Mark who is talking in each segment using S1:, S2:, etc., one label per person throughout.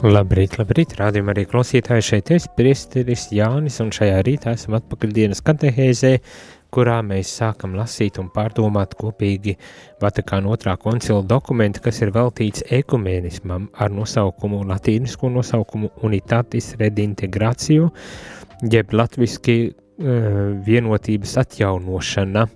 S1: Labrīt, labrīt, rādījumā arī klausītāji šeit es, priesteris Jānis, un šajā rītā esam atpakaļ dienas katehēzē, kurā mēs sākam lasīt un pārdomāt kopīgi Vatikāna otrā koncila dokumentu, kas ir veltīts ekumēnismam ar nosaukumu, latīnisku nosaukumu Unitatis Redintegrāciju, jeb latviski uh, vienotības atjaunošana.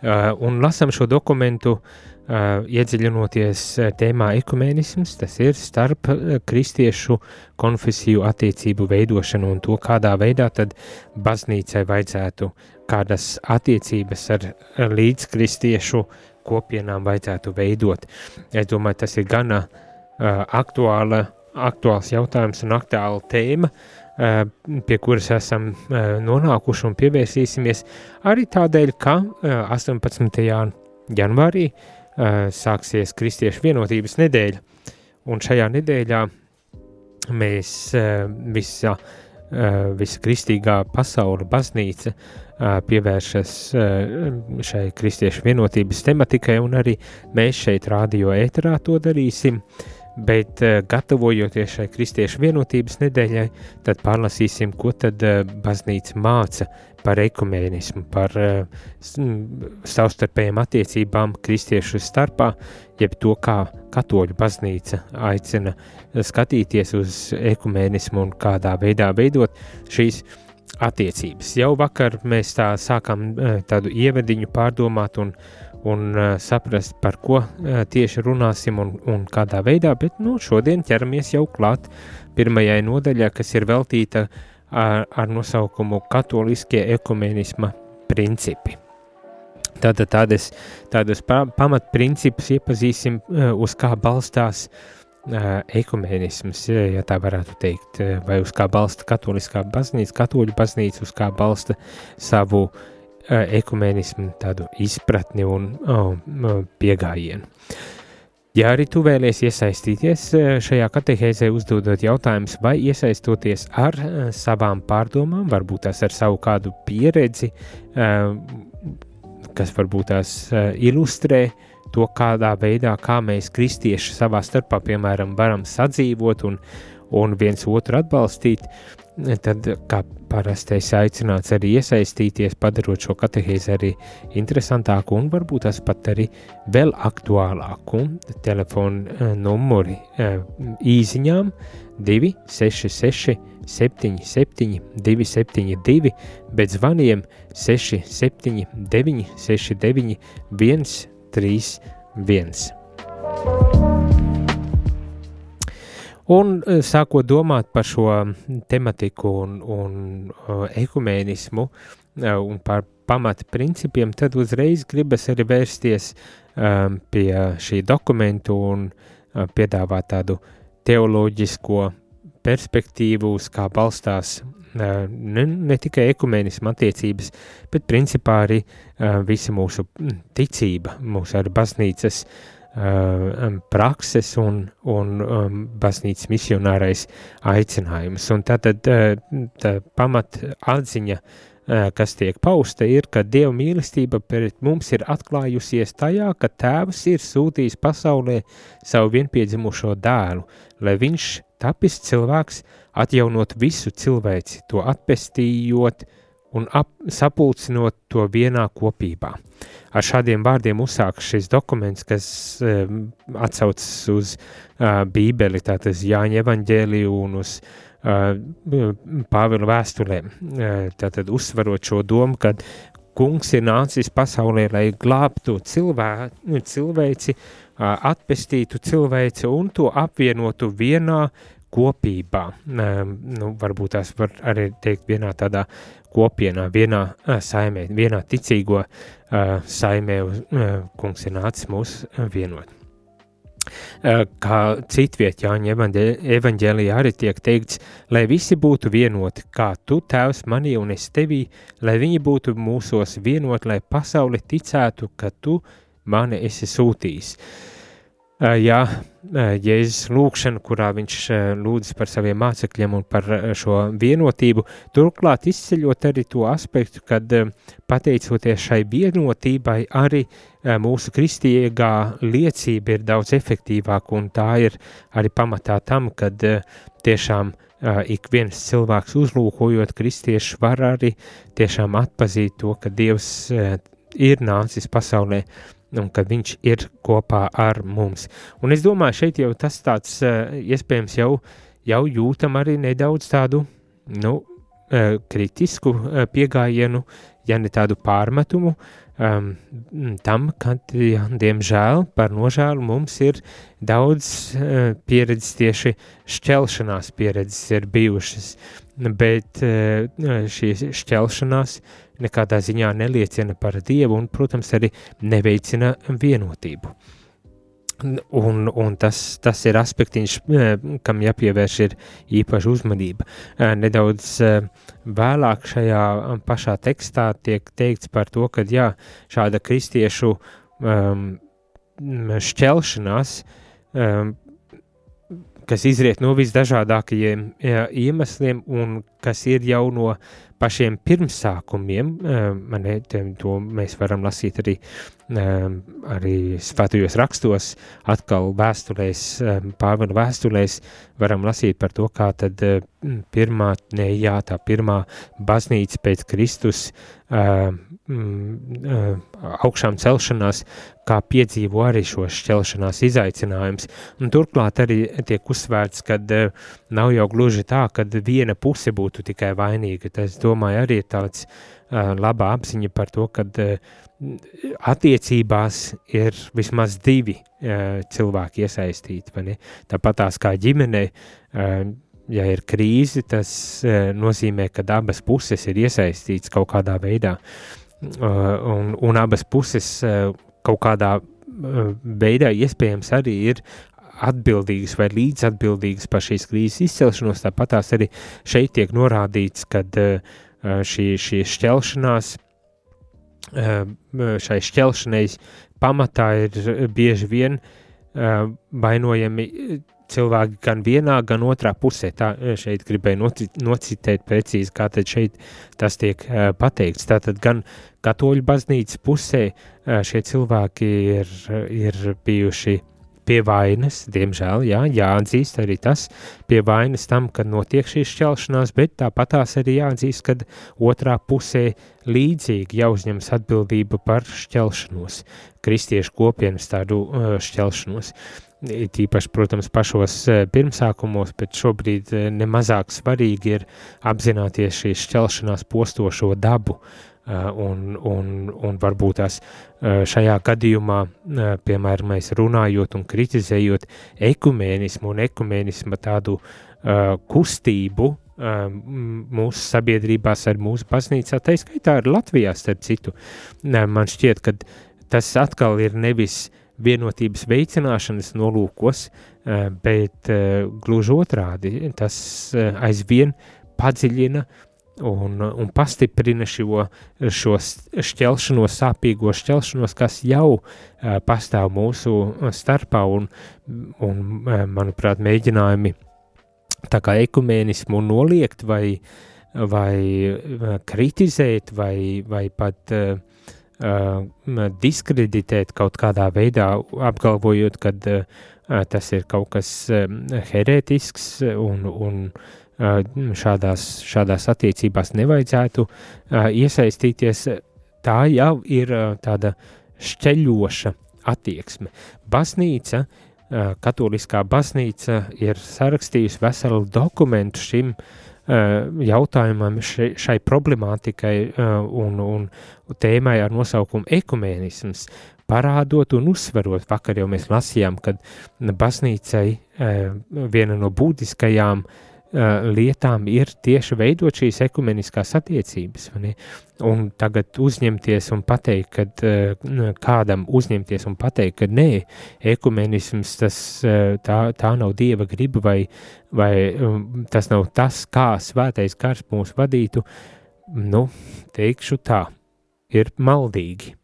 S1: Uh, un lasam šo dokumentu uh, Uh, iedziļinoties tēmā ekumēnisms, tas ir starp kristiešu konfesiju attiecību veidošanu un to, kādā veidā tad baznīcai vajadzētu kādas attiecības ar līdzkristiešu kopienām vajadzētu veidot. Es domāju, tas ir gana uh, aktuāla, aktuāls jautājums un aktuāla tēma, uh, pie kuras esam uh, nonākuši un pievērsīsimies arī tādēļ, ka uh, 18. janvārī uh, sāksies Kristiešu vienotības nedēļa, un šajā nedēļā mēs visa, visa kristīgā pasaule baznīca pievēršas šai kristiešu vienotības tematikai, un arī mēs šeit rādio ēterā to darīsim, uh, Bet, uh, gatavojoties šai kristiešu vienotības nedēļai, tad pārlasīsim, ko tad uh, baznīca māca par ekumēnismu, par uh, savstarpējām attiecībām kristiešu starpā, jeb to, kā katoļu baznīca aicina skatīties uz ekumēnismu un kādā veidā veidot šīs attiecības. Jau vakar mēs tā sākam tādu ievadiņu pārdomāt un un uh, saprast, par ko uh, tieši runāsim un, un kādā veidā, bet nu, šodien ķeramies jau klāt pirmajai nodaļai, kas ir veltīta ar, ar nosaukumu Katoliskie ekumenisma principi. Tātad tādas, tādas pa, pamatprincipus iepazīsim, uh, uz kā balstās ekumenisms, ja tā varētu teikt, vai uz kā balsta katoliskā baznīca, katoļu baznīca, uz kā balsta savu uh, ekumēnismu tādu izpratni un oh, piegājienu. Ja arī tu vēlies iesaistīties šajā katehēzē, uzdodot jautājumus vai iesaistoties ar savām pārdomām, varbūt tās ar savu kādu pieredzi, kas varbūt tās ilustrē to, kādā veidā, kā mēs kristieši savā starpā, piemēram, varam sadzīvot un, un viens otru atbalstīt, tad, kā parasti esi aicināts arī iesaistīties, padarot šo katehēzi arī interesantāku un varbūt tas pat arī vēl aktuālāku. Telefona eh, numuri īziņām 266 77 272, bet zvaniem 679 69 131. Un e, sākot domāt par šo tematiku un, un uh, ekumēnismu uh, un par pamata principiem, tad uzreiz gribas arī vērsties um, pie šī dokumentu un uh, piedāvāt tādu teoloģisko perspektīvu, uz kā balstās ne, ne tikai ekumēnisma attiecības, bet principā arī visa mūsu ticība, mūsu arī baznīcas uh, prakses un, un um, baznīcas misionārais aicinājums. Un tātad uh, tā pamat atziņa, uh, kas tiek pausta, ir, ka Dieva mīlestība pret mums ir atklājusies tajā, ka Tēvs ir sūtījis pasaulē savu vienpiedzimušo dēlu, lai viņš tapis cilvēks atjaunot visu cilvēci, to atpestījot un ap, sapulcinot to vienā kopībā. Ar šādiem vārdiem uzsākas šis dokuments, kas um, atsaucas uz uh, Bībeli, tātad Jāņa evaņģēliju un uz uh, Pāvila vēstulēm. Uh, tātad uzsvarot šo domu, ka kungs ir nācis pasaulē, lai glābtu cilvē, cilvēci, uh, atpestītu cilvēci un to apvienotu vienā kopībā. Nu, varbūt tās var arī teikt vienā tādā kopienā, vienā uh, saimē, vienā ticīgo uh, saimē, uh, kungs ir nācis mūs vienot. Uh, kā citviet Jāņa evaņģēlijā arī tiek teikts, lai visi būtu vienoti, kā tu tēvs manī un es tevī, lai viņi būtu mūsos vienoti, lai pasauli ticētu, ka tu mani esi sūtījis. Jā, Jēzus lūkšana, kurā viņš lūdz par saviem mācekļiem un par šo vienotību, turklāt izceļot arī to aspektu, kad pateicoties šai vienotībai arī mūsu kristīgā liecība ir daudz efektīvāka un tā ir arī pamatā tam, kad tiešām ik viens cilvēks uzlūkojot kristiešu var arī tiešām atpazīt to, ka Dievs ir nācis pasaulē un ka viņš ir kopā ar mums. Un es domāju, šeit jau tas tāds iespējams jau, jau jūtam arī nedaudz tādu, nu, kritisku piegājienu, ja ne tādu pārmetumu, um, tam, ka, ja, diemžēl, par nožēlu mums ir daudz uh, pieredzes tieši šķelšanās pieredzes ir bijušas, bet uh, šī šķelšanās nekādā ziņā neliecina par Dievu un, protams, arī neveicina vienotību. Un, un tas, tas ir aspektiņš, kam jāpievērš īpaša uzmanība. Nedaudz vēlāk šajā pašā tekstā tiek teikts par to, ka jā, šāda kristiešu um, šķelšanās um, kas izriet no visdažādākajiem jā, iemesliem un kas ir jau no pašiem pirmsākumiem, man to mēs varam lasīt arī, arī svētajos rakstos, atkal vēstulēs, pāvena vēstulēs varam lasīt par to, kā tad pirmā, ne, jā, tā pirmā baznīca pēc Kristus augšām celšanās, kā piedzīvo arī šo šķelšanās izaicinājums. Un turklāt arī tiek uzsvērts, ka nav jau gluži tā, ka viena puse būtu tikai vainīga. Tas, domāju, arī ir tāds uh, laba apziņa par to, ka uh, attiecībās ir vismaz divi uh, cilvēki iesaistīti. Tāpat tās kā ģimenei, uh, ja ir krīze, tas nozīmē, ka abas puses ir iesaistītas kaut kādā veidā. Uh, un, un abas puses uh, kaut kādā uh, veidā iespējams arī ir atbildīgas vai līdzatbildīgas par šīs krīzes izcelšanos. Tāpat tās arī šeit tiek norādīts, ka šī, šī šķelšanās, šai šķelšanai pamatā ir bieži vien vainojami cilvēki gan vienā, gan otrā pusē. Tā šeit gribēju noci, nocitēt precīzi, kā tad šeit tas tiek uh, pateikts. Tātad gan katoļu baznīcas pusē uh, šie cilvēki ir, ir bijuši pie vainas, diemžēl, jā, jāatzīst arī tas, pie vainas tam, kad notiek šī šķelšanās, bet tāpat tās arī jāatzīst, kad otrā pusē līdzīgi jāuzņemas atbildība par šķelšanos, kristiešu kopienas tādu uh, šķelšanos. Tīpaši, protams, pašos uh, pirmsākumos, bet šobrīd uh, nemazāk svarīgi ir apzināties šīs šķelšanās postošo dabu, Eh, un, un, un varbūt tās šajā gadījumā, piemēram, mēs runājot un kritizējot ekumēnismu un ekumēnisma tādu kustību mūsu sabiedrībās ar mūsu baznīcā, tā skaitā ar Latvijā, starp citu, man šķiet, ka tas atkal ir nevis vienotības veicināšanas nolūkos, bet gluži otrādi, tas aizvien padziļina un, un pastiprina šo, šo šķelšanos, sāpīgo šķelšanos, kas jau pastāv mūsu starpā, un, un manuprāt, mēģinājumi tā kā ekumēnismu noliegt vai, vai kritizēt vai, vai pat uh, diskreditēt kaut kādā veidā, apgalvojot, ka uh, tas ir kaut kas uh, herētisks un, un uh, šādās, šādās attiecībās nevajadzētu iesaistīties, tā jau ir tāda šķeļoša attieksme. Baznīca, katoliskā baznīca ir sarakstījusi veselu dokumentu šim jautājumam, šai, šai problemātikai un, un tēmai ar nosaukumu ekumēnisms, parādot un uzsverot, vakar jau mēs lasījām, kad baznīcai viena no būtiskajām Uh, lietām ir tieši veidot šīs ekumeniskās attiecības. Un tagad uzņemties un pateikt, ka uh, kādam uzņemties un pateikt, ka nē, ekumenisms tas, uh, tā, tā nav dieva griba vai, vai um, tas nav tas, kā svētais gars mūs vadītu, nu, teikšu tā, ir maldīgi.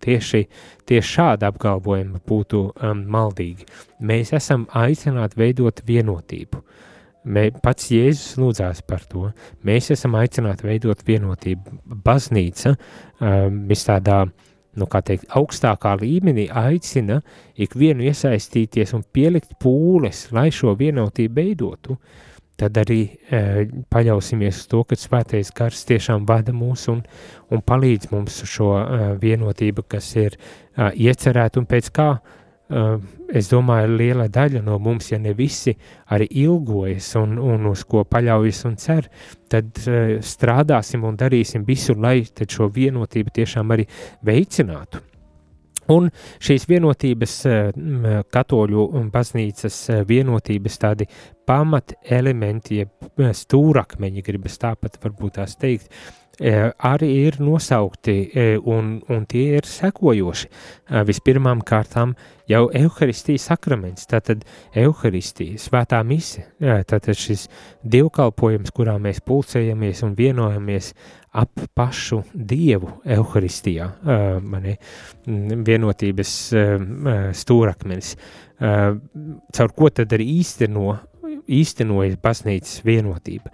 S1: tieši, tieši šāda apgalvojuma būtu um, maldīgi. Mēs esam aicināti veidot vienotību. Mē, pats Jēzus lūdzās par to. Mēs esam aicināti veidot vienotību. Baznīca um, vis tādā, nu kā teikt, augstākā līmenī aicina ikvienu iesaistīties un pielikt pūles, lai šo vienotību veidotu. Tad arī e, paļausimies uz to, ka svētais gars tiešām vada mūs un, un palīdz mums šo e, vienotību, kas ir e, iecerēta un pēc kā, e, es domāju, liela daļa no mums, ja ne visi, arī ilgojas un, un uz ko paļaujas un cer, tad e, strādāsim un darīsim visu, lai šo vienotību tiešām arī veicinātu. Un šīs vienotības, eh, katoļu baznīcas eh, vienotības tādi pamat elementi, jeb eh, stūrakmeņi, gribas tāpat varbūt tās teikt, arī ir nosaukti un, un tie ir sekojoši. Vispirmām kārtām jau Euharistijas sakraments, tātad Euharistija, svētā mise, tātad šis dievkalpojums, kurā mēs pulcējamies un vienojamies ap pašu Dievu Euharistijā, mani vienotības stūrakmenis, caur ko tad arī īsteno, īstenojas baznīcas vienotība.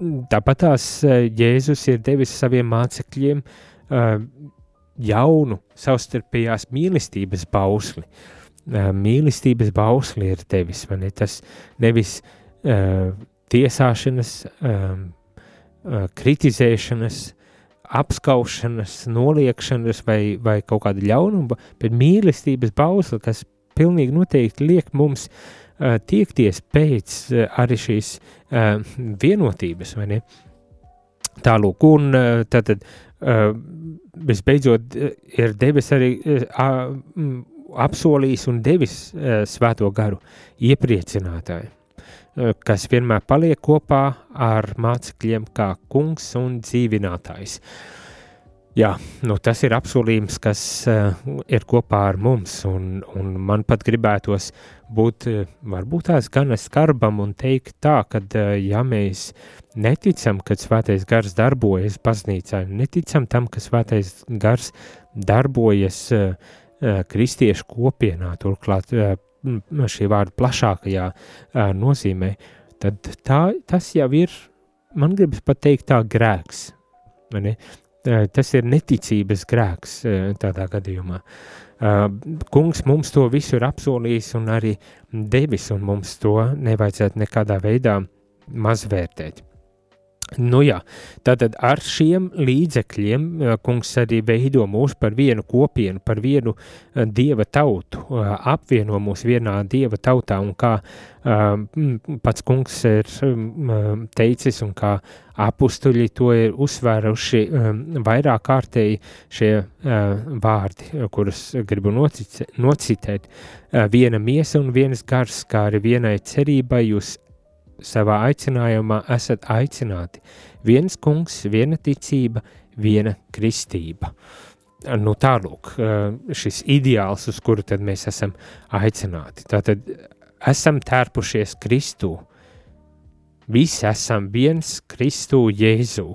S1: Tāpat tās Jēzus ir devis saviem mācekļiem jaunu savstarpējās mīlestības bausli. Mīlestības bausli ir devis, vai ne? Tas nevis tiesāšanas, kritizēšanas, apskaušanas, noliekšanas vai, vai kaut kāda ļaunuma, bet mīlestības bausla, kas pilnīgi noteikti liek mums uh, tiekties pēc uh, arī šīs uh, vienotības, vai ne? Tālūk, un uh, tad, uh, visbeidzot ir devis arī uh, apsolījis un devis uh, svēto garu iepriecinātāju. Eh, kas vienmēr paliek kopā ar mācekļiem kā kungs un dzīvinātājs. Jā, nu tas ir apsolījums, kas uh, ir kopā ar mums, un, un man pat gribētos būt, uh, varbūt tās gan skarbam un teikt tā, ka, uh, ja mēs neticam, ka svētais gars darbojas baznīcā, neticam tam, ka svētais gars darbojas uh, uh, kristiešu kopienā, turklāt uh, šī vārda plašākajā uh, nozīmē, tad tā, tas jau ir, man gribas pateikt, tā grēks. Ne? Uh, tas ir neticības grēks uh, tādā gadījumā. Uh, kungs mums to visu ir apsolījis un arī devis, un mums to nevajadzētu nekādā veidā mazvērtēt. Nu jā, tātad ar šiem līdzekļiem kungs arī veido mūs par vienu kopienu, par vienu dieva tautu, apvieno mūs vienā dieva tautā un kā pats kungs ir teicis un kā apustuļi to ir uzsvēruši vairāk kārtēji šie vārdi, kurus gribu nocitēt. Viena miesa un viens gars, kā arī vienai cerībai jūs savā aicinājumā esat aicināti. Viens kungs, viena ticība, viena kristība. Nu, tālūk, šis ideāls, uz kuru tad mēs esam aicināti. Tātad esam tērpušies Kristū. Visi esam viens Kristū Jēzū.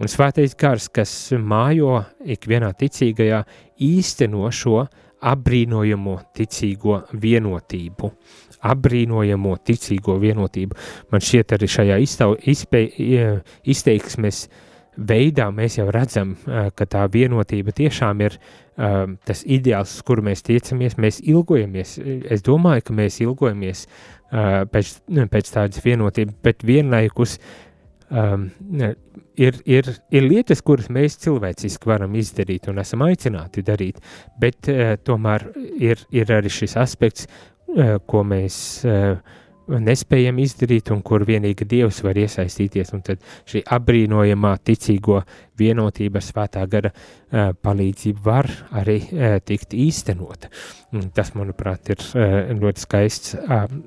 S1: Un svētais gars, kas mājo ikvienā ticīgajā, īsteno šo apbrīnojamo ticīgo vienotību apbrīnojamo ticīgo vienotību. Man šķiet, arī šajā iztau, izpē, izteiksmes veidā mēs jau redzam, ka tā vienotība tiešām ir um, tas ideāls, uz kuru mēs tiecamies, mēs ilgojamies. Es domāju, ka mēs ilgojamies uh, pēc, pēc tādas vienotības, bet vienlaikus um, ir, ir, ir lietas, kuras mēs cilvēciski varam izdarīt un esam aicināti darīt, bet uh, tomēr ir, ir arī šis aspekts, ko mēs eh, nespējam izdarīt un kur vienīgi Dievs var iesaistīties. Un tad šī apbrīnojamā ticīgo vienotība svētā gara eh, palīdzība var arī tikt īstenota. Tas, manuprāt, ir ļoti skaists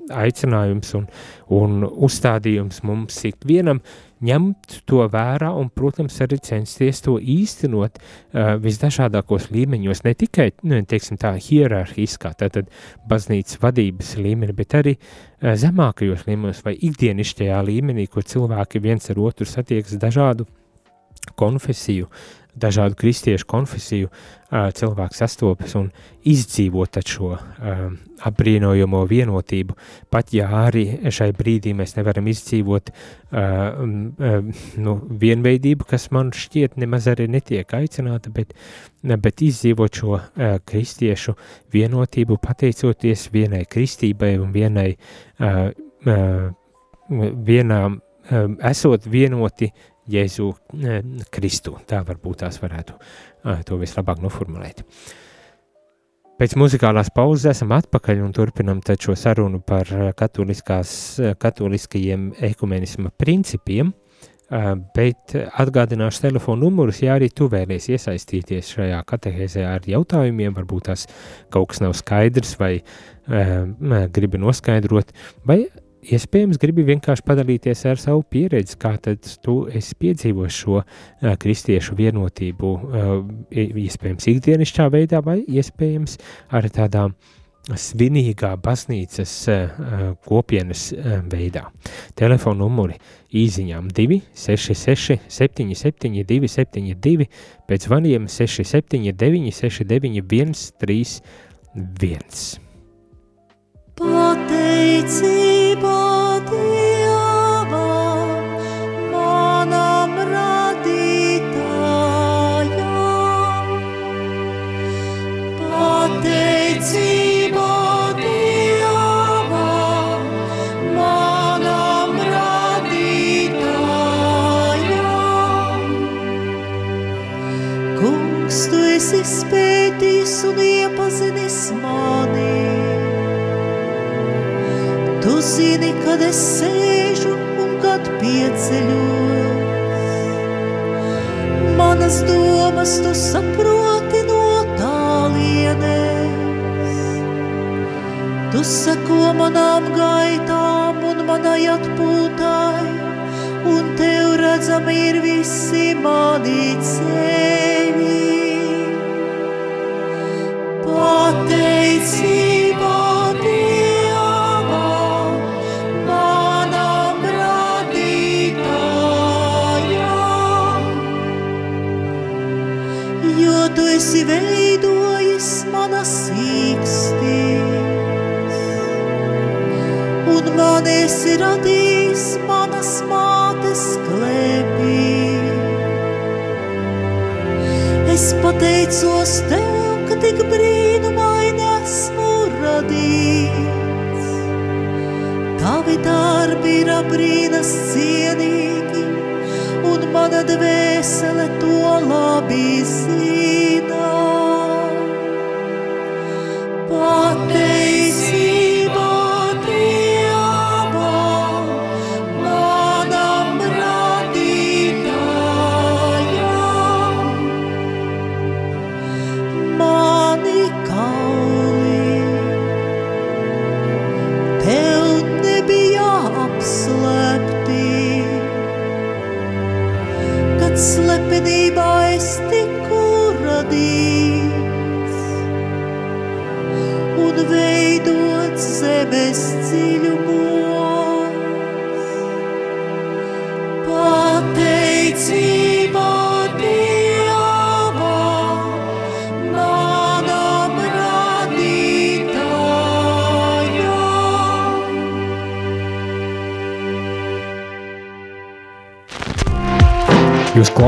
S1: aicinājums un, un uzstādījums mums ikvienam ņemt to vērā un, protams, arī censties to īstenot uh, visdažādākos līmeņos, ne tikai, nu, teiksim tā, hierarhiskā, tātad baznīcas vadības līmenī, bet arī uh, zemākajos līmeņos vai ikdienišķajā līmenī, kur cilvēki viens ar otru satiekas dažādu konfesiju, dažādu kristiešu konfesiju cilvēks sastopas un izdzīvot šo apbrīnojamo vienotību, pat ja arī šai brīdī mēs nevaram izdzīvot nu, vienveidību, kas man šķiet nemaz arī netiek aicināta, bet, bet izdzīvot šo kristiešu vienotību pateicoties vienai kristībai un vienai vienām esot vienoti Jēzu Kristu. Tā varbūt tās varētu to vislabāk noformulēt. Pēc muzikālās pauzes esam atpakaļ un turpinam šo sarunu par katoliskajiem ekumenisma principiem, bet atgādināšu telefonu numurus, ja arī tu vēlies iesaistīties šajā katehēzē ar jautājumiem, varbūt tās kaut kas nav skaidrs vai gribi noskaidrot, vai iespējams gribi vienkārši padalīties ar savu pieredzi, kā tad tu esi piedzīvojis šo uh, kristiešu vienotību, uh, iespējams ikdienišķā veidā vai iespējams arī tādā svinīgā baznīcas uh, kopienas uh, veidā. Telefona numuri īziņām 266 77 272, pēc zvaniem 679 69 131.
S2: Pateicība people kad es sēžu un kad pieceļos. Manas domas tu saproti no tālienes. Tu seko manām gaitām un manai atpūtai, un tev redzami ir visi mani ceļi. Pateicos tev, ka tik brīnumaini esmu radīts. Tavi darbi ir abrīnas cienīgi, un mana dvēsele to labi zina.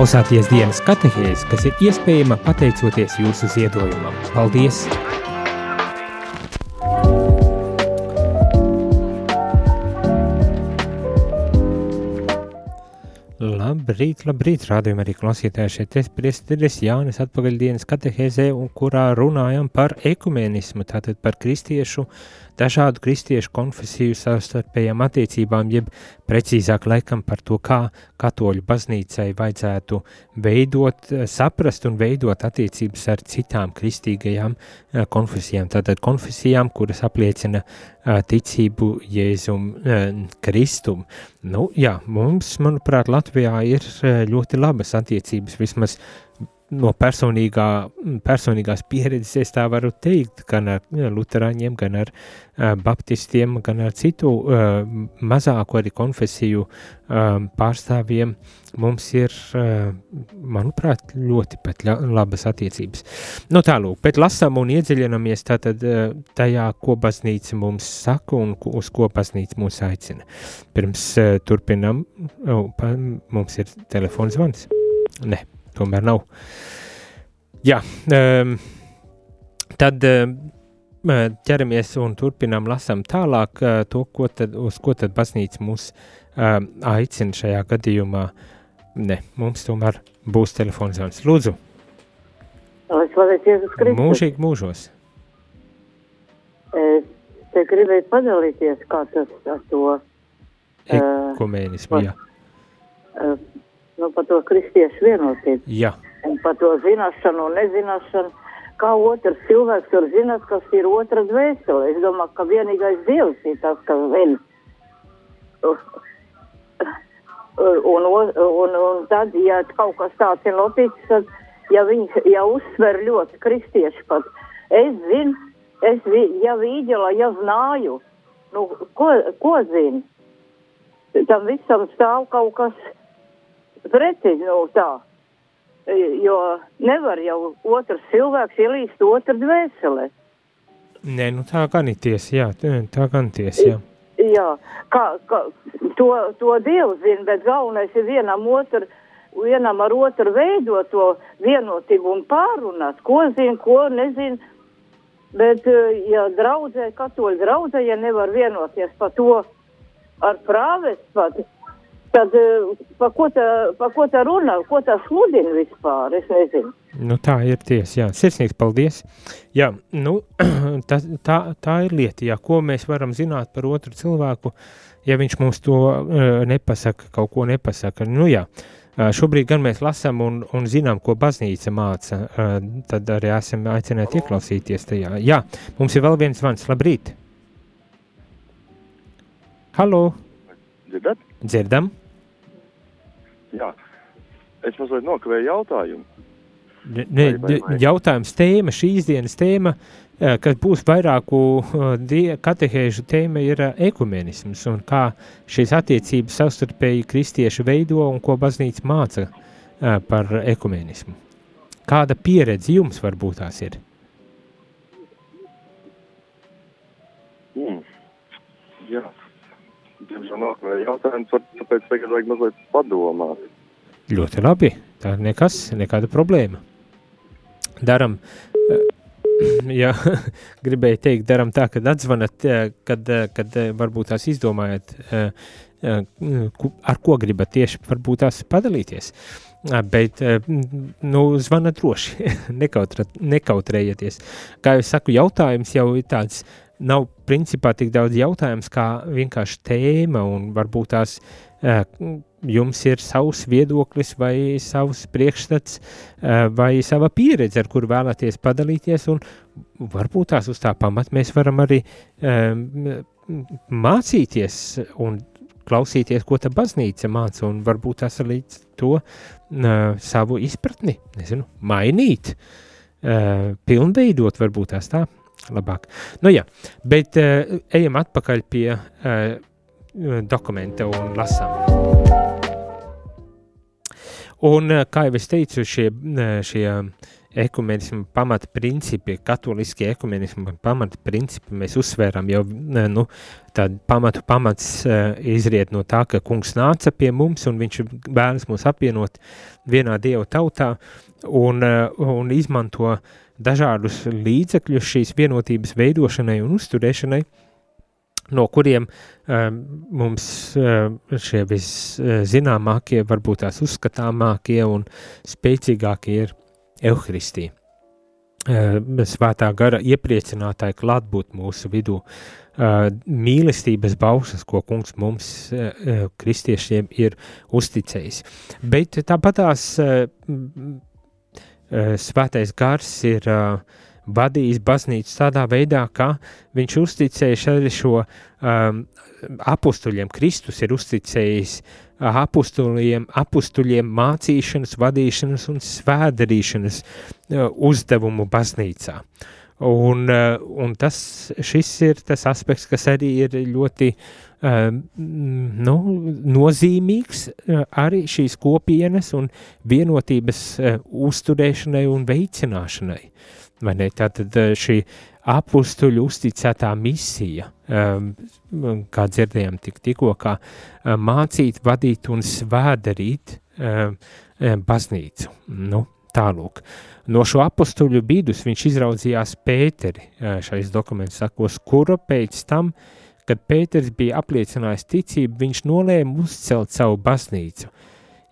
S1: Klausāties dienas katehēs, kas ir iespējama pateicoties jūsu ziedojumam. Paldies! Labrīt, labrīt, rādījumā arī klausītāji šeit es priesteris Jānis atpakaļdienas katehēzē, un kurā runājam par ekumenismu, tātad par kristiešu, dažādu kristiešu konfesiju savstarpējām attiecībām, jeb precīzāk laikam par to, kā katoļu baznīcai vajadzētu veidot, saprast un veidot attiecības ar citām kristīgajām eh, konfesijām, tātad konfesijām, kuras apliecina eh, ticību Jēzum eh, Kristum. Nu, jā, mums, manuprāt, Latvijā ir ļoti labas attiecības, vismaz no personīgā, personīgās pieredzes es tā varu teikt, gan ar ja, luterāņiem, gan ar uh, baptistiem, gan ar citu uh, mazāku arī konfesiju uh, pārstāvjiem. Mums ir, uh, manuprāt, ļoti pat labas attiecības. Nu tālūk, bet lasām un iedziļinamies tātad uh, tajā, ko baznīca mums saka un uz ko baznīca mūs aicina. Pirms uh, turpinam, uh, mums ir telefons zvans. Ne tomēr nav. Jā, um, tad um, ķeramies un turpinām lasām tālāk uh, to, ko tad, uz ko tad baznīca mūs um, aicina šajā gadījumā. Ne, mums tomēr būs telefons zvans. Lūdzu!
S2: Lai slavēts Jēzus Kristus.
S1: Mūžīgi mūžos.
S2: Es te gribēju padalīties, kā tas ar to
S1: Ekumēnismu, jā.
S2: Uh, nu, par to kristiešu vienotību.
S1: Jā.
S2: Un par to zināšanu un nezināšanu. Kā otrs cilvēks var zināt, kas ir otra dvēsele? Es domāju, ka vienīgais dievs ir tas, kas zina. Un, un, un, un tad, ja kaut kas tāds ir noticis, tad, ja viņš, ja uzsver ļoti kristieši pat, es zinu, es, vi, ja vīģela, ja znāju, nu, ko, ko zinu? Tam visam stāv kaut kas, Precīzi, nu tā. Jo nevar jau otrs cilvēks ielīst otru dvēselē.
S1: Nē, nu tā gan ir tiesa, jā, tā gan tiesa, jā.
S2: Jā, kā, kā, to, to Dievs zina, bet galvenais ir vienam otru, vienam ar otru veidot to vienotību un pārunāt, ko zina, ko nezina. Bet, ja draudzē, katoļu draudzē, ja nevar vienoties par to ar prāves pat, tad eh, pa ko, tā, pa ko tā runā, ko tā sludina vispār, es nezinu.
S1: Nu, tā ir tiesa, jā. Sirsnīgs paldies. Jā, nu, tā, tā, tā ir lieta, jā, ko mēs varam zināt par otru cilvēku, ja viņš mums to uh, nepasaka, kaut ko nepasaka. Nu, jā, uh, šobrīd gan mēs lasām un, un zinām, ko baznīca māca, uh, tad arī esam aicināti ieklausīties tajā. Jā, mums ir vēl viens zvans. Labrīt! Halo!
S3: Dzirdat?
S1: Dzirdam!
S3: Jā, es mazliet nokavēju jautājumu.
S1: Ne, jautājums tēma, šīs dienas tēma, kas būs vairāku katehēžu tēma, ir ekumenisms un kā šīs attiecības savstarpēji kristieši veido un ko baznīca māca par ekumenismu. Kāda pieredze jums varbūt tās ir?
S3: Mm. Jā, diemžēl nokavēju jautājumu, tāpēc tagad vajag mazliet padomāt.
S1: Ļoti labi, tā nekas, nekāda problēma. Daram, ja gribēju teikt, daram tā, kad atzvanat, kad, kad varbūt tās izdomājat, ar ko gribat tieši varbūt tās padalīties. Bet, nu, zvana droši, nekautrējieties. Kā jau saku, jautājums jau ir tāds, nav principā tik daudz jautājums, kā vienkārši tēma un varbūt tās jums ir savs viedoklis vai savs priekšstats vai sava pieredze, ar kuru vēlaties padalīties varbūt tās uz tā pamat mēs varam arī mācīties un klausīties, ko ta baznīca māca un varbūt tās līdz to savu izpratni, nezinu, mainīt, pilnveidot varbūt tās tā labāk. Nu jā, bet ejam atpakaļ pie dokumenta un lasām. Un, eh, kā jau es teicu, šie, šie ekumenismu pamata principi, katoliskie ekumenismu pamata principi, mēs uzsvērām jau, nu, tādu pamatu pamats izriet no tā, ka kungs nāca pie mums un viņš vēlas mūs apvienot vienā Dieva tautā un, un izmanto dažādus līdzekļus šīs vienotības veidošanai un uzturēšanai, no kuriem uh, mums uh, šie viszināmākie, varbūt tās uzskatāmākie un spēcīgākie ir Euharistija. Uh, svētā gara iepriecinātāja klātbūt mūsu vidū, uh, mīlestības bausas, ko kungs mums, uh, kristiešiem, ir uzticējis. Bet tāpat tās uh, svētais gars ir uh, vadījis baznīcu tādā veidā, ka viņš uzticējis arī šo um, apustuļiem. Kristus ir uzticējis apustuļiem, apustuļiem mācīšanas, vadīšanas un svēdarīšanas uh, uzdevumu baznīcā. Un, uh, un tas, ir tas aspekts, kas arī ir ļoti uh, nu, nozīmīgs uh, arī šīs kopienas un vienotības uh, uzturēšanai un veicināšanai. Tātad uh, šī apustuļu uzticētā misija, kā dzirdējām tik, tikko, kā mācīt, vadīt un svēdarīt baznīcu. Nu, tālūk. No šo apustuļu bidus viņš izraudzījās Pēteri, šais dokuments sakos, kura pēc tam, kad Pēters bija apliecinājis ticību, viņš nolēma uzcelt savu baznīcu.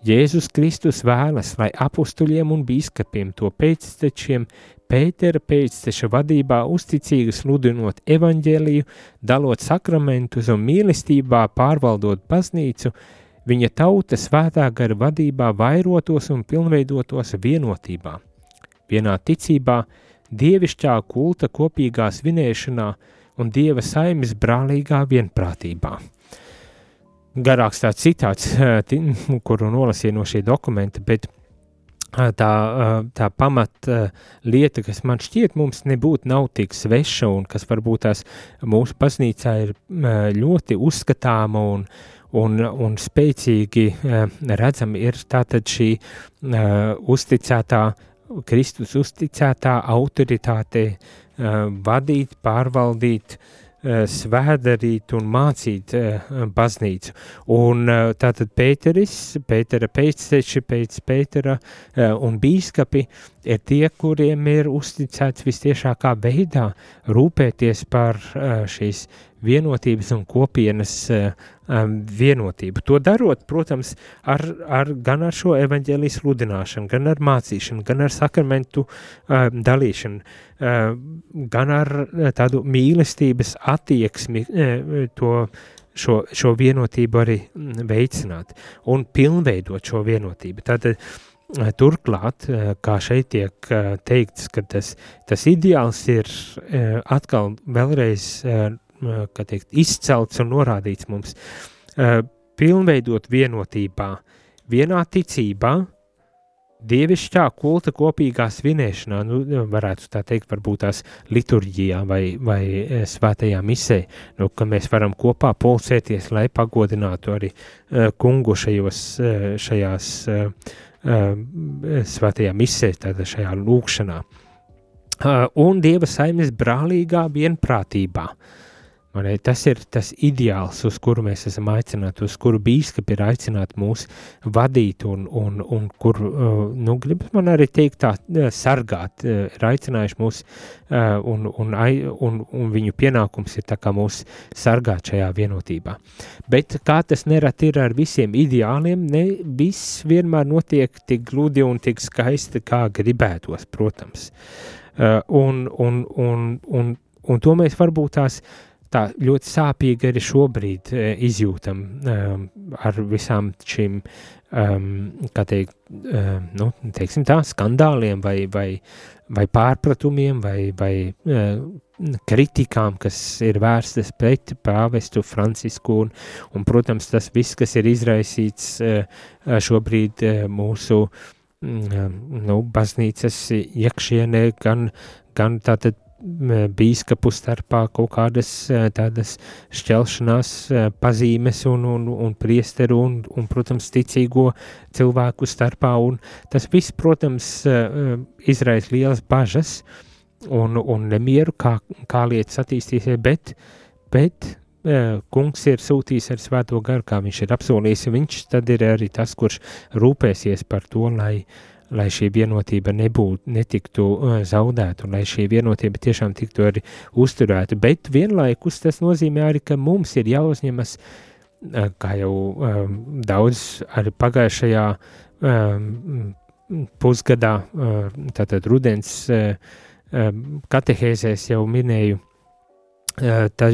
S1: Jēzus Kristus vēlas, lai apustuļiem un bīskapiem to pēctečiem Pētera pēcteša vadībā uzticīgi sludinot evaņģēliju, dalot sakramentus un mīlestībā pārvaldot baznīcu, viņa tauta svētā gara vadībā vairotos un pilnveidotos vienotībā, vienā ticībā, dievišķā kulta kopīgā svinēšanā un dieva saimes brālīgā vienprātībā. Garāks tāds citāts, kuru nolasīju no šī dokumenta, bet tā, tā pamat lieta, kas man šķiet mums nebūtu nav tik sveša un kas varbūt tās mūsu baznīcā ir ļoti uzskatāma un, un, un spēcīgi redzama, ir tātad šī uzticētā, Kristus uzticētā autoritāte vadīt, pārvaldīt, Eh, svēdarīt un mācīt eh, baznīcu. Un eh, tātad Pēteris, Pētera pēcteči pēc Pētera un bīskapi ir tie, kuriem ir uzticēts vistiešākā veidā rūpēties par šīs vienotības un kopienas um, vienotību. To darot, protams, ar, ar, gan ar šo evaņģēlijas sludināšanu, gan ar mācīšanu, gan ar sakramentu um, dalīšanu, um, gan ar tādu mīlestības attieksmi um, to šo, šo vienotību arī veicināt un pilnveidot šo vienotību. Tātad, Turklāt, kā šeit tiek teikts, ka tas, tas ideāls ir atkal vēlreiz teikt, izcelts un norādīts mums, pilnveidot vienotībā, vienā ticībā, dievišķā kulta kopīgā svinēšanā, nu, varētu tā teikt, varbūt tās liturģijā vai, vai svētajā misē, nu, ka mēs varam kopā pulcēties, lai pagodinātu arī uh, kungu šajos, uh, šajās uh, svētajā misē, tāda šajā lūkšanā. Un Dieva saimes brālīgā vienprātībā. Uh, tas ir tas ideāls, uz kuru mēs esam aicināti, uz kuru bīskapi ir aicināti mūs vadīt, un, un, un kur, uh, nu, gribas man arī teikt, tā uh, sargāt, uh, ir aicinājuši mūs, un, un, un, un viņu pienākums ir tā kā mūs sargāt šajā vienotībā. Bet kā tas nerad ir ar visiem ideāliem, ne viss vienmēr notiek tik gludi un tik skaisti, kā gribētos, protams. Un, un, un, un, un to mēs varbūt tās tā ļoti sāpīgi arī šobrīd e, izjūtam um, ar visām šīm, um, kā teikt, um, nu, teiksim tā, skandāliem vai, vai, vai pārpratumiem vai, vai uh, kritikām, kas ir vērstas pret pāvestu Francisku un, un, protams, tas viss, kas ir izraisīts uh, šobrīd uh, mūsu uh, nu, baznīcas iekšienē, gan, gan tātad bīskapu starpā kaut kādas tādas šķelšanās pazīmes un, un, un priesteru un, un, protams, ticīgo cilvēku starpā, un tas viss, protams, izraisa lielas bažas un, un nemieru, kā, kā lietas attīstīsies, bet, bet kungs ir sūtījis ar svēto garu, kā viņš ir apsolījis, viņš tad ir arī tas, kurš rūpēsies par to, lai uh, lai šī vienotība nebūtu, netiktu uh, zaudēta, un lai šī vienotība tiešām tiktu arī uzturēta. Bet vienlaikus tas nozīmē arī, ka mums ir jāuzņemas, uh, kā jau um, daudz arī pagājušajā um, pusgadā, uh, tātad rudens um, katehēzēs jau minēju, tā,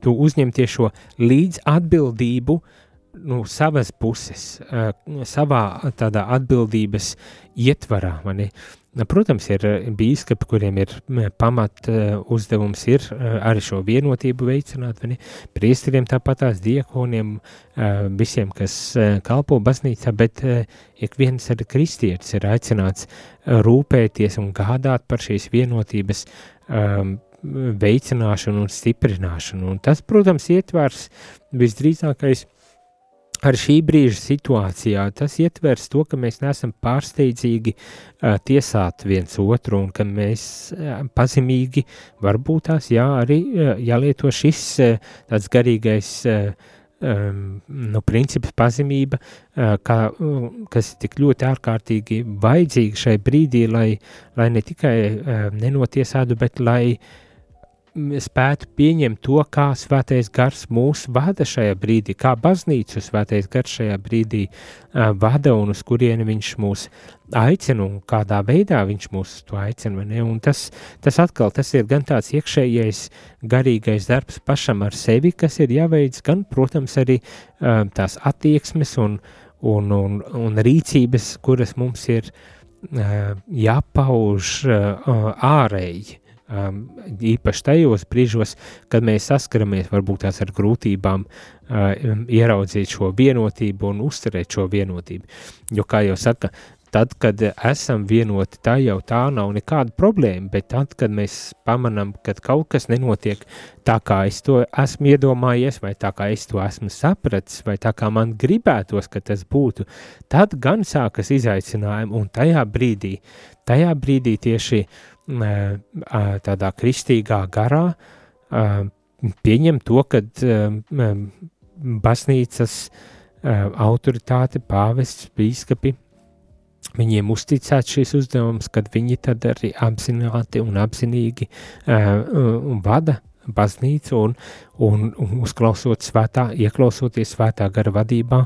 S1: tu uzņemties šo līdz atbildību uh, nu, savas puses, uh, savā tādā atbildības ietvarā, mani, Protams, ir bīskapi, kuriem ir pamat uzdevums ir arī šo vienotību veicināt, vai ne? Priesteriem tāpatās, diekoniem, visiem, kas kalpo baznīcā, bet ik viens arī kristietis ir aicināts rūpēties un gādāt par šīs vienotības veicināšanu un stiprināšanu. Un tas, protams, ietvers visdrīzākais ar šī brīža situācijā tas ietvers to, ka mēs neesam pārsteidzīgi uh, tiesāt viens otru un ka mēs uh, pazemīgi varbūt tās jā, arī uh, jālieto šis uh, tāds garīgais uh, um, nu, princips pazemība, uh, kā, uh, kas ir tik ļoti ārkārtīgi vajadzīga šai brīdī, lai, lai ne tikai uh, nenotiesātu, bet lai uh, spētu pieņemt to, kā svētais gars mūs vada šajā brīdī, kā baznīcu svētais gars šajā brīdī uh, vada un uz kurieni viņš mūs aicina un kādā veidā viņš mūs to aicina. Tas, tas atkal tas ir gan tāds iekšējais garīgais darbs pašam ar sevi, kas ir jāveic, gan, protams, arī uh, tās attieksmes un, un, un, un rīcības, kuras mums ir uh, jāpauž uh, ārēji um, īpaši tajos brīžos, kad mēs saskaramies varbūt tās ar grūtībām, uh, ieraudzīt šo vienotību un uzturēt šo vienotību. Jo, kā jau saka, tad, kad esam vienoti, tā jau tā nav nekāda problēma, bet tad, kad mēs pamanām, ka kaut kas nenotiek tā, kā es to esmu iedomājies, vai tā, kā es to esmu sapratis, vai tā, kā man gribētos, ka tas būtu, tad gan sākas izaicinājumi, un tajā brīdī, tajā brīdī tieši tādā kristīgā garā pieņem to, ka baznīcas autoritāte, pāvests, bīskapi, viņiem uzticēts šis uzdevums, kad viņi tad arī apzināti un apzinīgi vada baznīcu un, un, un uzklausot svētā, ieklausoties svētā gara vadībā,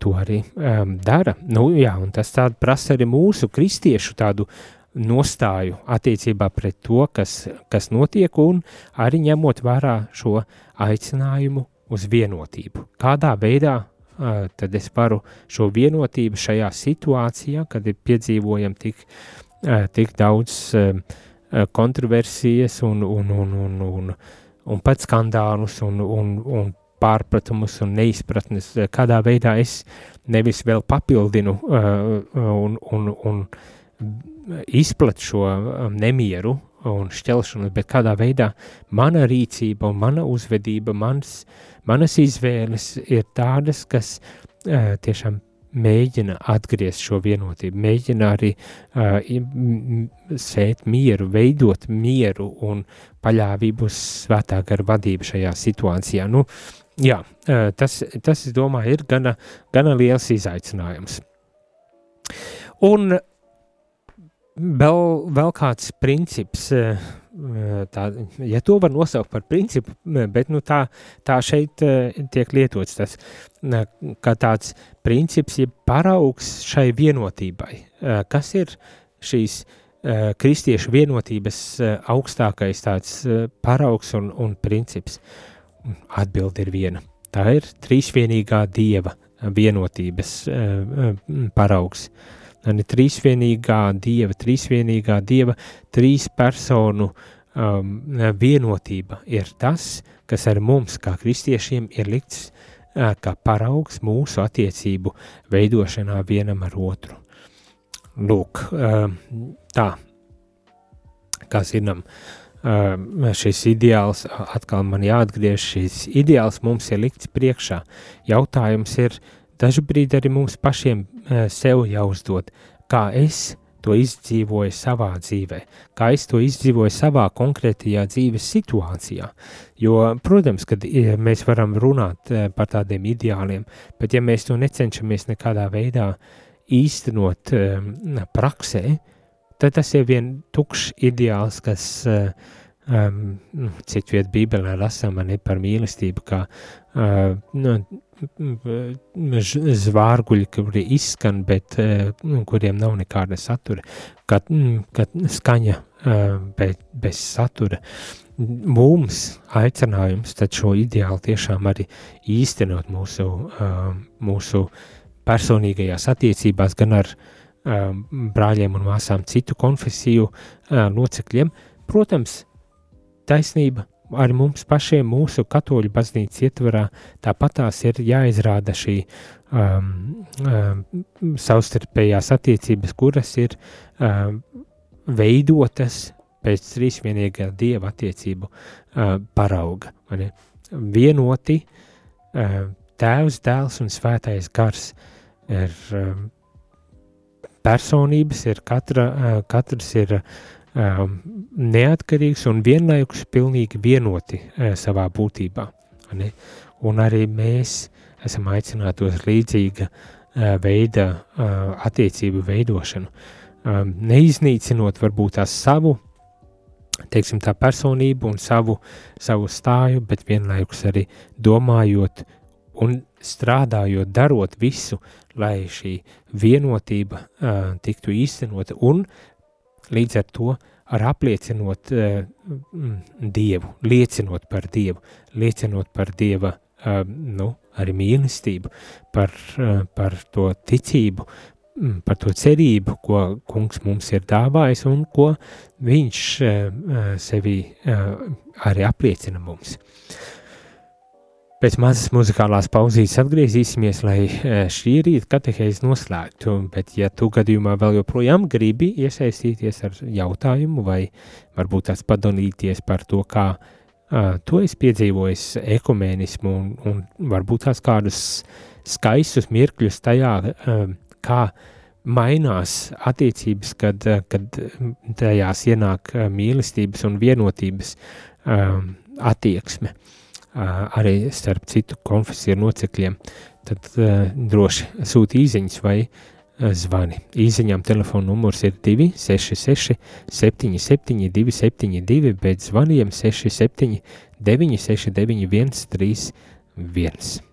S1: to arī um, dara. Nu, jā, un tas prasa arī mūsu kristiešu tādu nostāju attiecībā pret to, kas, kas notiek, un arī ņemot vērā šo aicinājumu uz vienotību. Kādā veidā uh, tad es varu šo vienotību šajā situācijā, kad ir piedzīvojam tik, uh, tik daudz uh, kontroversijas un, un, un, un, un, un pat skandālus un, un, un pārpratumus un neizpratnes, kādā veidā es nevis vēl papildinu un, un, un izplat šo um, nemieru un šķelšanos, bet kādā veidā mana rīcība mana uzvedība, mans, manas izvēles ir tādas, kas uh, tiešām mēģina atgriezt šo vienotību, mēģina arī uh, sēt mieru, veidot mieru un paļāvību uz svētā gara vadību šajā situācijā. Nu, jā, uh, tas, tas, es domāju, ir gana, gana liels izaicinājums. Un Vēl, vēl kāds princips, eh, tā, ja to var nosaukt par principu, bet nu, tā, tā šeit eh, tiek lietots tas, kā tāds princips, ja paraugs šai vienotībai. Eh, kas ir šīs kristiešu vienotības augstākais tāds paraugs un, un princips? Atbilde ir viena. Tā ir trīsvienīgā dieva vienotības paraugs. Uh, ne trīsvienīgā dieva, trīsvienīgā dieva, trīs personu um, vienotība ir tas, kas ar mums, kā kristiešiem, ir likts uh, kā paraugs mūsu attiecību veidošanā vienam ar otru. Lūk, uh, tā, kā zinām, uh, šis ideāls, atkal man jāatgriež, šis ideāls mums ir likts priekšā. Jautājums ir, dažbrīd arī mums pašiem sev jāuzdod, kā es to izdzīvoju savā dzīvē, kā es to izdzīvoju savā konkrētajā dzīves situācijā. Jo, protams, kad mēs varam runāt eh, par tādiem ideāliem, bet ja mēs to necenšamies nekādā veidā īstenot praksē, tad tas ir vien tukšs ideāls, kas um, citu vietu Bībelē lasām par mīlestību, kā uh, nu, zvārguļi, kuri izskan, bet nu, kuriem nav nekāda satura, kad, kad skaņa bet, bez satura. Mums aicinājums tad šo ideālu tiešām arī īstenot mūsu, mūsu personīgajās attiecībās, gan ar, brāļiem un māsām citu konfesiju locekļiem. Protams, taisnība arī mums pašiem, mūsu katoļu baznīcas ietvarā, tāpat tās ir jāizrāda šī um, um, savstarpējās attiecības, kuras ir um, veidotas pēc trīsvienīgā dieva attiecību uh, parauga. Vienoti uh, tēvs, dēls un svētais gars ir um, personības, ir katra, uh, katrs ir um, neatkarīgs un vienlaikus pilnīgi vienoti uh, savā būtībā. Mani? Un arī mēs esam aicināti uz līdzīga uh, veida uh, attiecību veidošanu. Um, neiznīcinot varbūt tās savu teiksim, tā personību un savu, savu stāju, bet vienlaikus arī domājot un strādājot, darot visu, lai šī vienotība uh, tiktu īstenota un līdz ar to ar apliecinot uh, Dievu, liecinot par Dievu, liecinot par Dieva uh, nu, arī mīlestību, par, uh, par to ticību, Mm, par to cerību, ko kungs mums ir dāvājis un ko viņš uh, sevi uh, arī apliecina mums. Pēc mazas muzikālās pauzītes atgriezīsimies, lai šī rīta katehēzi noslēgtu, bet ja tu gadījumā vēl joprojām gribi iesaistīties ar jautājumu vai varbūt tās padalīties par to, kā uh, tu esi piedzīvojis ekumēnismu un, un varbūt tās kādus skaistus mirkļus tajā, uh, kā mainās attiecības, kad, kad tajās ienāk mīlestības un vienotības attieksme. uh, arī starp citu konfesiju locekļiem, tad uh, droši sūti īziņas vai uh, zvani. Īziņām telefona numurs ir 266 77 272, bet zvaniem 67 969 131.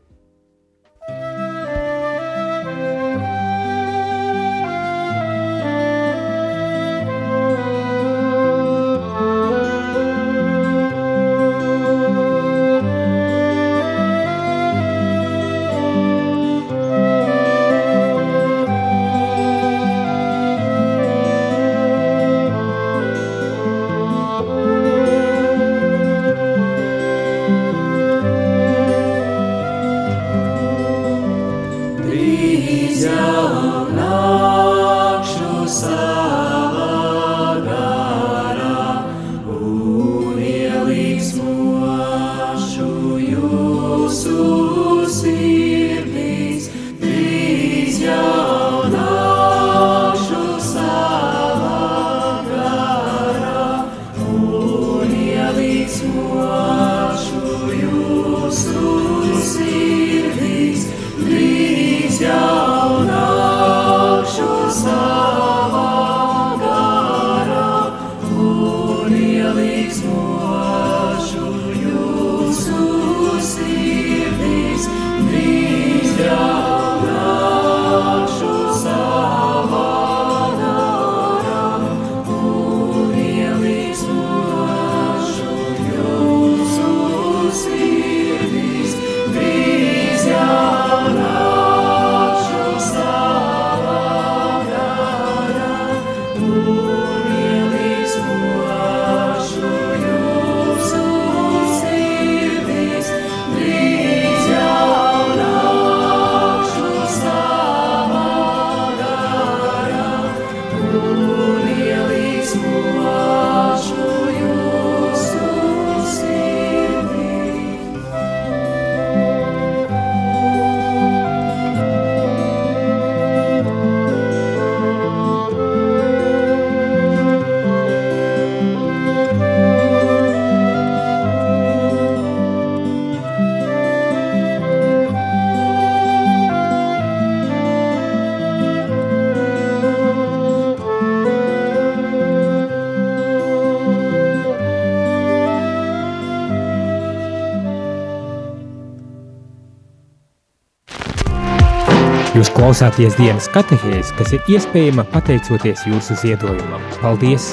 S1: Klausāties dienas katehēs, kas ir iespējama pateicoties jūsu ziedojumam. Paldies!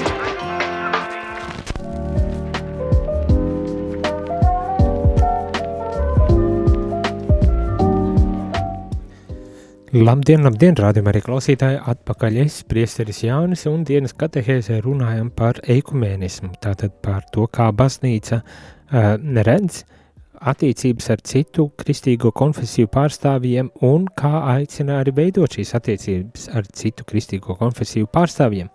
S1: Labdien, labdien, rādījumā arī klausītāji, atpakaļ es, priesteris Jānis, un dienas katehēzē runājam par eikumēnismu, tātad par to, kā baznīca uh, redz attiecības ar citu kristīgo konfesiju pārstāvjiem un kā aicina arī veidot šīs attiecības ar citu kristīgo konfesiju pārstāvjiem.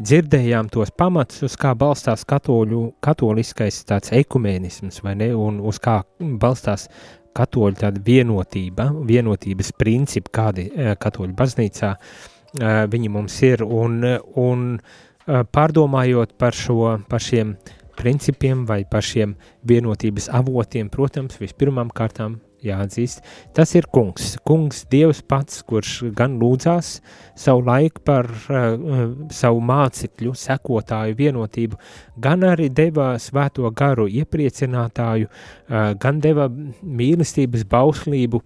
S1: Dzirdējām tos pamatus, uz kā balstās katoļu, katoliskais tāds ekumēnisms, vai ne, un uz kā balstās katoļu tāda vienotība, vienotības principi, kādi eh, katoļu baznīcā eh, viņi mums ir, un, un eh, pārdomājot par, šo, par šiem principiem vai par šiem vienotības avotiem, protams, vispirmām kārtām jāatzīst, tas ir kungs. Kungs, Dievs pats, kurš gan lūdzās savu laiku par uh, savu mācekļu, sekotāju vienotību, gan arī deva svēto garu iepriecinātāju, uh, gan deva mīlestības bauslību,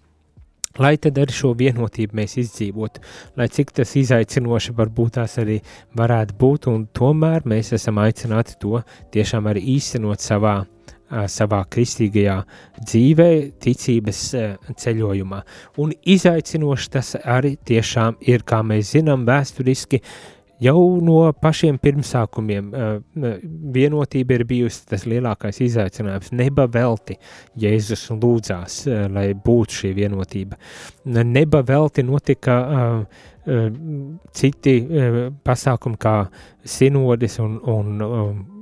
S1: lai tad ar šo vienotību mēs izdzīvotu, lai cik tas izaicinoši varbūt tās arī varētu būt, un tomēr mēs esam aicināti to tiešām arī īstenot savā savā kristīgajā dzīvē, ticības ceļojumā. Un izaicinoši tas arī tiešām ir, kā mēs zinām, vēsturiski jau no pašiem pirmsākumiem vienotība ir bijusi tas lielākais izaicinājums. Neba velti Jēzus lūdzās, lai būtu šī vienotība. Neba velti notika citi pasākumi kā sinodis un, un Eh,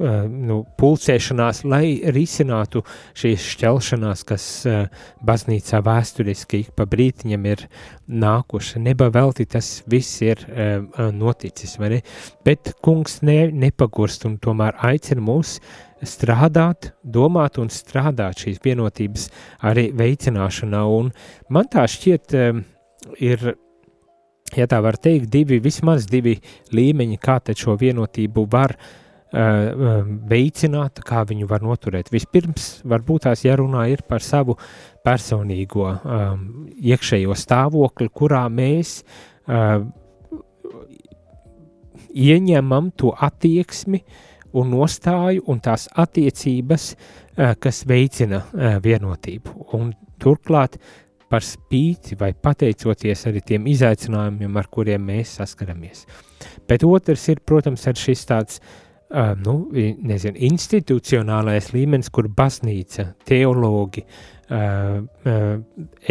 S1: nu, pulcēšanās, lai risinātu šīs šķelšanās, kas baznīcā vēsturiski pa brītiņam ir nākuši. Neba velti tas viss ir noticis, vai ne? Bet kungs ne, nepagurst un tomēr aicina mūs strādāt, domāt un strādāt šīs vienotības arī veicināšanā. Un man tā šķiet ir ja tā var teikt, divi, vismaz divi līmeņi, kā šo vienotību var veicināt, kā viņu var noturēt. Vispirms, varbūt tās jārunā ir par savu personīgo um, iekšējo stāvokli, kurā mēs uh, ieņemam to attieksmi un nostāju un tās attiecības, uh, kas veicina uh, vienotību. Un turklāt par spīti vai pateicoties arī tiem izaicinājumiem, ar kuriem mēs saskaramies. Bet otrs ir, protams, ar šis tāds uh, uh, nu, nezinu, institucionālais līmenis, kur baznīca, teologi, uh, uh,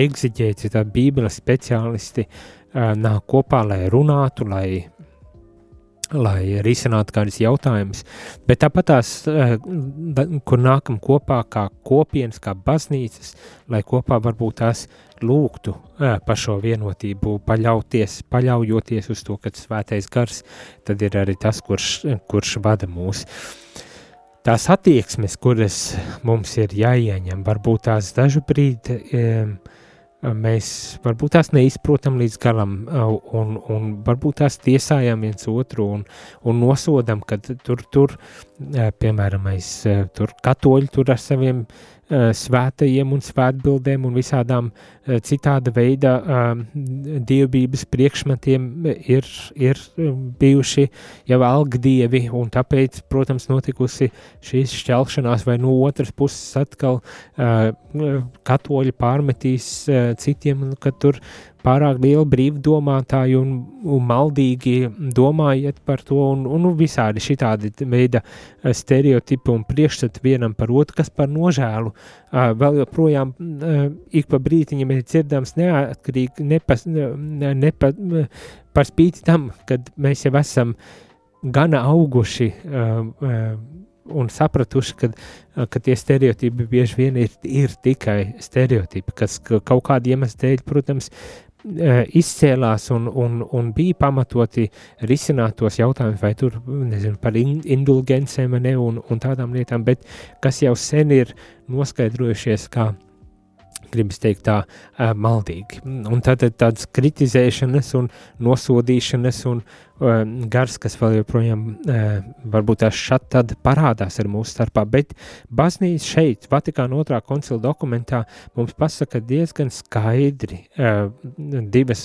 S1: egziģēti, tā bībeles speciālisti uh, nāk kopā, lai runātu, lai lai risinātu kādus jautājumus. Bet tāpat tās, eh, kur nākam kopā kā kopienas, kā baznīcas, lai kopā varbūt tās lūgtu par šo vienotību, paļauties, paļaujoties uz to, ka svētais gars tad ir arī tas, kurš, kurš vada mūs. Tās attieksmes, kuras mums ir jāieņem, varbūt tās dažu brīdi mēs varbūt tās neizprotam līdz galam, un, un varbūt tās tiesājam viens otru un, un nosodam, ka tur, tur, piemēram, mēs tur katoļi tur ar saviem svētajiem un svētbildēm un visādām eh, citāda veida eh, dievbības priekšmetiem ir, ir bijuši jau algdievi, un tāpēc, protams, notikusi šīs šķelšanās, vai no otras puses atkal katoļi pārmetīs citiem, ka tur pārāk liela brīvdomātāji un, un maldīgi domājiet par to, un, un visādi šitādi veida eh, stereotipi un priekšstati vienam par otru, kas par nožēlu uh, vēl joprojām uh, ik pa brītiņam ir dzirdams neatkarīgi, nepas, ne, nepa, par spīti tam, kad mēs jau esam gana auguši un sapratuši, ka, ka tie stereotipi bieži vien ir, ir tikai stereotipi, kas kaut kāda iemesla dēļ, protams, Eh, izcēlās un, un, un bija pamatoti risināt tos jautājumus, vai tur nezinu, par indulgencēm ne, un, un tādām lietām, bet kas jau sen ir noskaidrojušies, kā gribas teikt, tā uh, maldīgi. Un tad tādas kritizēšanas un nosodīšanas un uh, gars, kas vēl joprojām uh, varbūt tās šat tad parādās ar mūsu starpā, bet baznīca šeit, Vatikāna otrā koncila dokumentā mums pasaka diezgan skaidri divas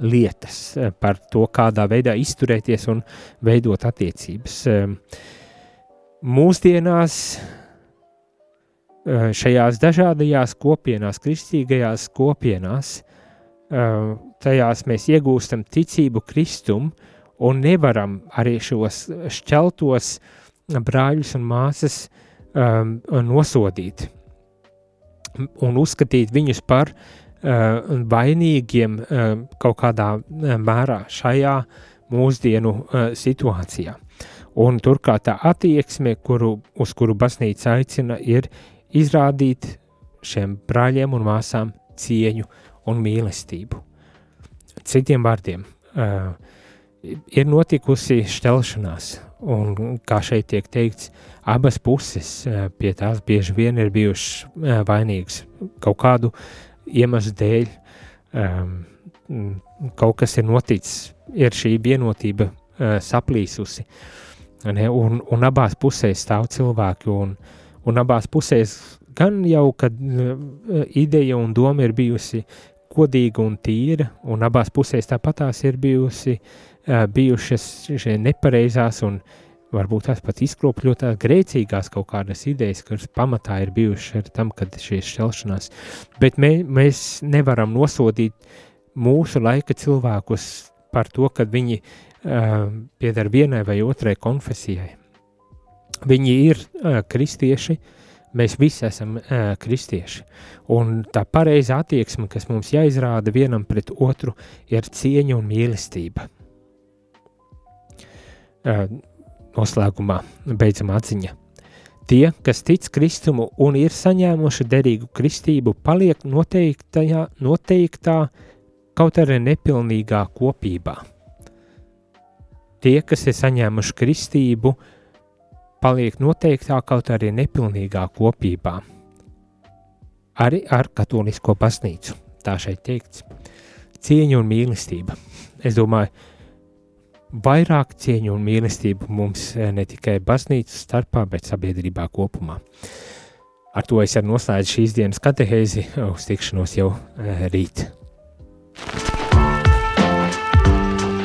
S1: lietas par to, kādā veidā izturēties un veidot attiecības. Mūsdienās Eh, šajās dažādajās kopienās, kristīgajās kopienās, tajās mēs iegūstam ticību Kristum un nevaram arī šos šķeltos brāļus un māsas um, nosodīt un uzskatīt viņus par vainīgiem kaut kādā mērā šajā mūsdienu situācijā. Un turklāt tā attieksme, kuru, uz kuru baznīca aicina, ir izrādīt šiem brāļiem un māsām cieņu un mīlestību. Citiem vārdiem, uh, ir notikusi šķelšanās, un kā šeit tiek teikts, abas puses uh, pie tās bieži vien ir bijušas uh, vainīgas kaut kādu iemeslu dēļ. Um, kaut kas ir noticis, ir šī vienotība uh, saplīsusi. Ne, un, un abās pusēs stāv cilvēki, un, un abās pusēs gan jau, kad uh, ideja un doma ir bijusi godīga un tīra, un abās pusēs tāpatās ir bijusi, uh, bijušas šie nepareizās un varbūt tās pat izkropļotās grēcīgās kaut kādas idejas, kuras pamatā ir bijušas ar tam, kad šīs šķelšanās. Bet mē, mēs nevaram nosodīt mūsu laika cilvēkus par to, ka viņi uh, pieder vienai vai otrai konfesijai. Viņi ir uh, kristieši, Mēs visi esam uh, kristieši. Un tā pareizā attieksme, kas mums jāizrāda vienam pret otru, ir cieņa un mīlestība. Uh, noslēgumā beidzamā atziņa. Tie, kas tic Kristumu un ir saņēmuši derīgu kristību, paliek noteiktā, noteiktā kaut arī nepilnīgā kopībā. Tie, kas ir saņēmuši kristību, uh, paliek noteiktā kaut arī nepilnīgā kopībā. Arī ar katolisko baznīcu, tā šeit teikts. Cieņa un mīlestība. Es domāju, vairāk cieņu un mīlestību mums eh, ne tikai baznīcas starpā, bet sabiedrībā kopumā. Ar to es arī noslēdzu šīs dienas katehēzi, uz tikšanos jau eh, rīt.